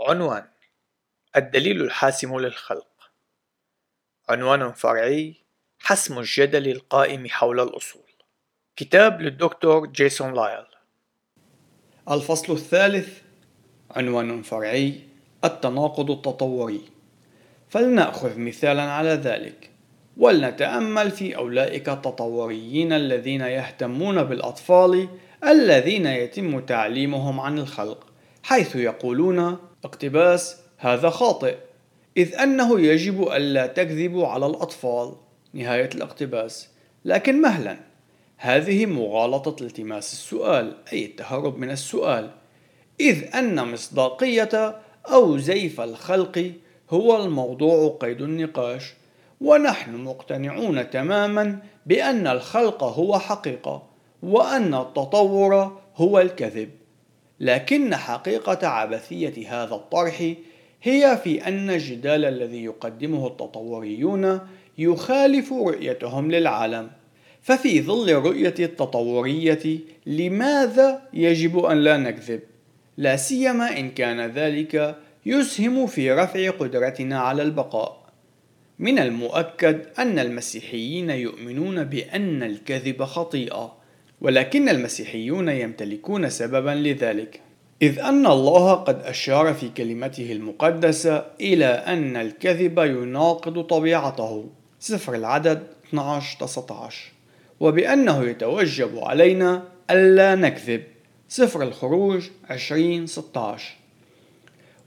عنوان الدليل الحاسم للخلق. عنوان فرعي حسم الجدل القائم حول الأصول. كتاب للدكتور جيسون لايل. الفصل الثالث عنوان فرعي التناقض التطوري. فلنأخذ مثالا على ذلك. ولنتأمل في أولئك التطوريين الذين يهتمون بالأطفال الذين يتم تعليمهم عن الخلق حيث يقولون اقتباس هذا خاطئ إذ أنه يجب ألا تكذبوا على الأطفال. نهاية الاقتباس. لكن مهلا هذه مغالطة التماس السؤال أي التهرب من السؤال. إذ أن مصداقية أو زيف الخلق هو الموضوع قيد النقاش. ونحن مقتنعون تماما بأن الخلق هو حقيقة وأن التطور هو الكذب. لكن حقيقة عبثية هذا الطرح هي في أن الجدال الذي يقدمه التطوريون يخالف رؤيتهم للعالم ففي ظل الرؤية التطورية لماذا يجب أن لا نكذب؟ لا سيما إن كان ذلك يسهم في رفع قدرتنا على البقاء. من المؤكد أن المسيحيين يؤمنون بأن الكذب خطيئة، ولكن المسيحيون يمتلكون سببا لذلك إذ أن الله قد أشار في كلمته المقدسة إلى أن الكذب يناقض طبيعته. سفر العدد 12-19 وبأنه يتوجب علينا ألا نكذب. سفر الخروج 20-16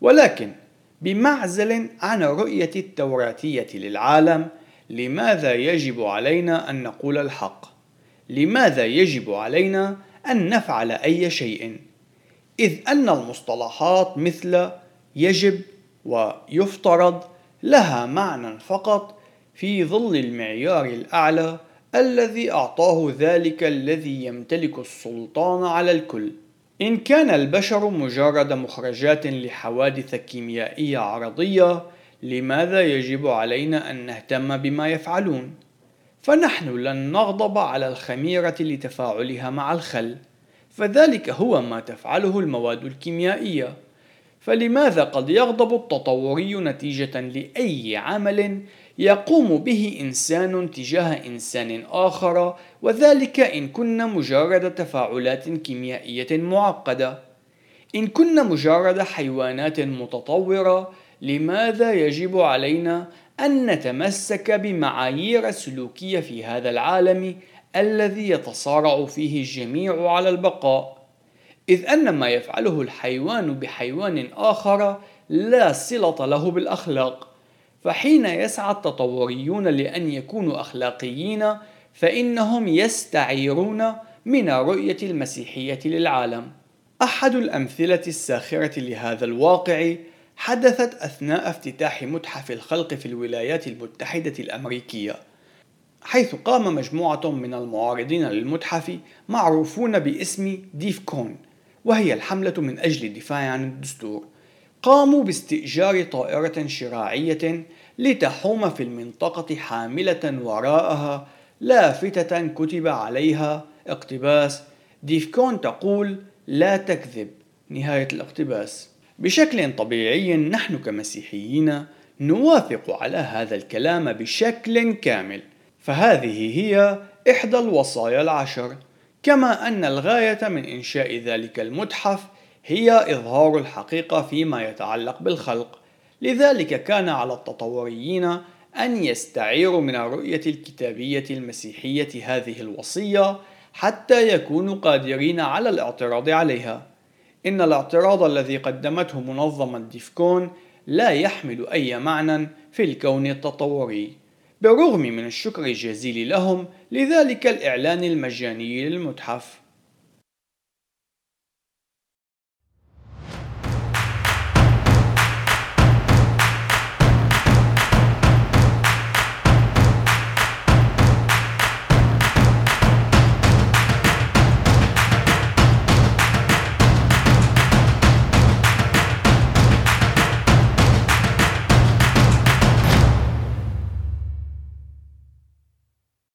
ولكن بمعزل عن الرؤية التوراتية للعالم لماذا يجب علينا أن نقول الحق؟ لماذا يجب علينا أن نفعل أي شيء إذ أن المصطلحات مثل يجب ويفترض لها معنى فقط في ظل المعيار الأعلى الذي أعطاه ذلك الذي يمتلك السلطان على الكل إن كان البشر مجرد مخرجات لحوادث كيميائية عرضية لماذا يجب علينا أن نهتم بما يفعلون؟ فنحن لن نغضب على الخميرة لتفاعلها مع الخل. فذلك هو ما تفعله المواد الكيميائية. فلماذا قد يغضب التطوري نتيجة لأي عمل يقوم به إنسان تجاه إنسان آخر وذلك إن كنا مجرد تفاعلات كيميائية معقدة؟ إن كنا مجرد حيوانات متطورة لماذا يجب علينا أن نتمسك بمعايير السلوكية في هذا العالم الذي يتصارع فيه الجميع على البقاء إذ أن ما يفعله الحيوان بحيوان آخر لا صلة له بالأخلاق فحين يسعى التطوريون لأن يكونوا أخلاقيين فإنهم يستعيرون من رؤية المسيحية للعالم. أحد الأمثلة الساخرة لهذا الواقع حدثت أثناء افتتاح متحف الخلق في الولايات المتحدة الأمريكية حيث قام مجموعة من المعارضين للمتحف معروفون باسم ديف كون وهي الحملة من أجل الدفاع عن الدستور. قاموا باستئجار طائرة شراعية لتحوم في المنطقة حاملة وراءها لافتة كتب عليها اقتباس. ديفكون تقول لا تكذب نهاية الاقتباس. بشكل طبيعي نحن كمسيحيين نوافق على هذا الكلام بشكل كامل. فهذه هي إحدى الوصايا العشر. كما أن الغاية من إنشاء ذلك المتحف هي إظهار الحقيقة فيما يتعلق بالخلق. لذلك كان على التطوريين أن يستعيروا من الرؤية الكتابية المسيحية هذه الوصية حتى يكونوا قادرين على الاعتراض عليها. إن الاعتراض الذي قدمته منظمة ديفكون لا يحمل أي معنى في الكون التطوري بالرغم من الشكر الجزيل لهم لذلك الإعلان المجاني للمتحف.